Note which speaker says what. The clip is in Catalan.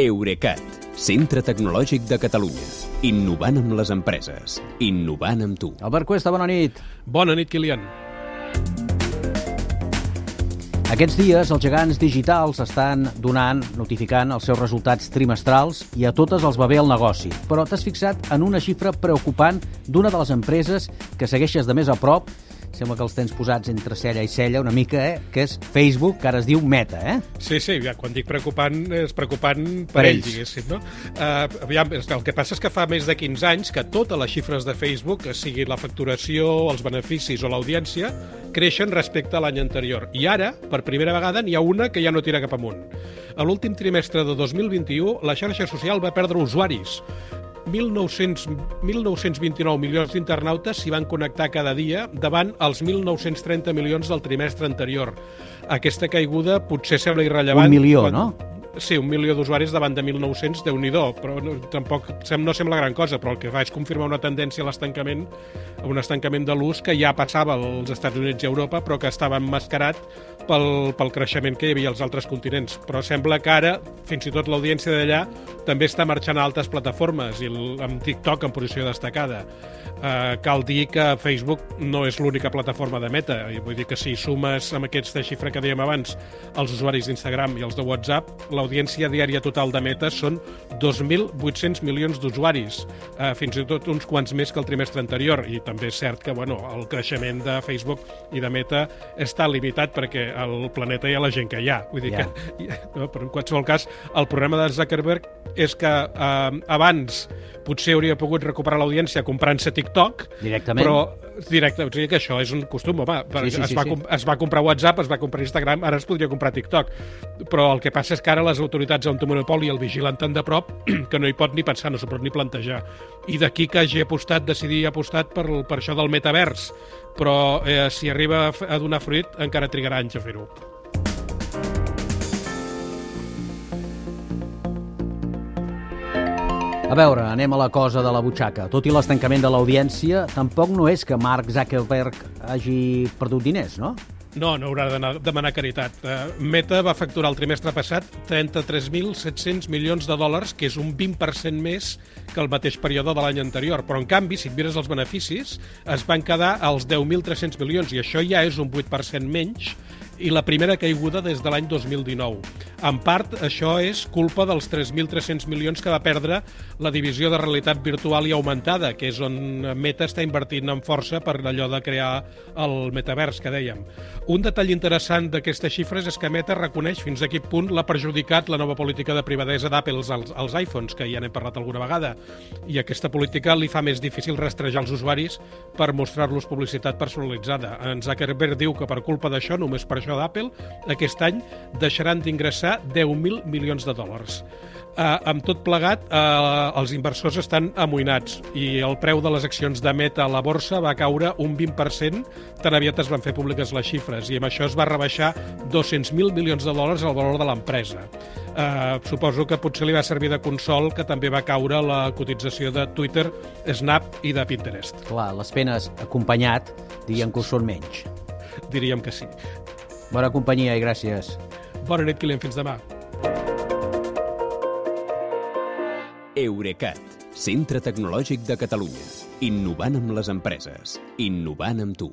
Speaker 1: Eurecat, centre tecnològic de Catalunya. Innovant amb les empreses. Innovant amb tu.
Speaker 2: Albert Cuesta, bona nit.
Speaker 3: Bona nit, Kilian.
Speaker 2: Aquests dies els gegants digitals estan donant, notificant els seus resultats trimestrals i a totes els va bé el negoci. Però t'has fixat en una xifra preocupant d'una de les empreses que segueixes de més a prop sembla que els tens posats entre cella i cella una mica, eh? que és Facebook, que ara es diu Meta, eh?
Speaker 3: Sí, sí, ja, quan dic preocupant, és preocupant per,
Speaker 2: Per
Speaker 3: ells,
Speaker 2: ells.
Speaker 3: diguéssim, no? Uh, aviam, el que passa és que fa més de 15 anys que totes les xifres de Facebook, que sigui la facturació, els beneficis o l'audiència, creixen respecte a l'any anterior. I ara, per primera vegada, n'hi ha una que ja no tira cap amunt. A l'últim trimestre de 2021, la xarxa social va perdre usuaris. 1.900, 1.929 milions d'internautes s'hi van connectar cada dia davant els 1.930 milions del trimestre anterior. Aquesta caiguda potser sembla irrellevant...
Speaker 2: Un milió, no?
Speaker 3: Sí, un milió d'usuaris davant de 1.900, déu nhi però no, tampoc no sembla gran cosa, però el que fa és confirmar una tendència a l'estancament, a un estancament de l'ús que ja passava als Estats Units i Europa, però que estava emmascarat pel, pel creixement que hi havia als altres continents. Però sembla que ara, fins i tot l'audiència d'allà, també està marxant a altres plataformes, i el, amb TikTok en posició destacada. Uh, cal dir que Facebook no és l'única plataforma de Meta, i vull dir que si sumes amb aquesta xifra que dèiem abans els usuaris d'Instagram i els de WhatsApp, l'audiència diària total de Meta són 2.800 milions d'usuaris, uh, fins i tot uns quants més que el trimestre anterior, i també és cert que bueno, el creixement de Facebook i de Meta està limitat perquè al planeta hi ha la gent que hi ha. Vull dir
Speaker 2: Ja.
Speaker 3: que, no, però en qualsevol cas, el problema de Zuckerberg és que eh, abans potser hauria pogut recuperar l'audiència comprant-se TikTok,
Speaker 2: Directament.
Speaker 3: però directe, o sigui que això és un costum, home, per,
Speaker 2: Sí, sí,
Speaker 3: es,
Speaker 2: sí,
Speaker 3: va,
Speaker 2: sí.
Speaker 3: es va comprar WhatsApp, es va comprar Instagram, ara es podria comprar TikTok. Però el que passa és que ara les autoritats automonopoli el vigilen tan de prop que no hi pot ni pensar, no s'ho pot ni plantejar. I d'aquí que hagi apostat, decidir apostat per, per això del metavers. Però eh, si arriba a donar fruit, encara trigarà anys a fer-ho.
Speaker 2: A veure, anem a la cosa de la butxaca. Tot i l'estancament de l'audiència, tampoc no és que Mark Zuckerberg hagi perdut diners, no?
Speaker 3: No, no haurà d'anar demanar caritat. Uh, Meta va facturar el trimestre passat 33.700 milions de dòlars, que és un 20% més que el mateix període de l'any anterior. Però, en canvi, si et mires els beneficis, es van quedar als 10.300 milions, i això ja és un 8% menys, i la primera caiguda des de l'any 2019. En part, això és culpa dels 3.300 milions que va perdre la divisió de realitat virtual i augmentada, que és on Meta està invertint en força per allò de crear el metavers que dèiem. Un detall interessant d'aquestes xifres és que Meta reconeix fins a quin punt l'ha perjudicat la nova política de privadesa d'Apple als, als iPhones, que ja n'hem parlat alguna vegada, i aquesta política li fa més difícil rastrejar els usuaris per mostrar-los publicitat personalitzada. En Zuckerberg diu que per culpa d'això, només per això d'Apple, aquest any deixaran d'ingressar 10.000 milions de dòlars. Uh, amb tot plegat, uh, els inversors estan amoïnats i el preu de les accions de Meta a la borsa va caure un 20% tan aviat es van fer públiques les xifres i amb això es va rebaixar 200.000 milions de dòlars el valor de l'empresa. Uh, suposo que potser li va servir de consol que també va caure la cotització de Twitter, Snap i de Pinterest.
Speaker 2: Clar, les penes acompanyat, diguem que ho són menys.
Speaker 3: Diríem que sí.
Speaker 2: Bona companyia i gràcies.
Speaker 3: Bona nit, Kilian. Fins demà.
Speaker 1: Eurecat, centre tecnològic de Catalunya. Innovant amb les empreses. Innovant amb tu.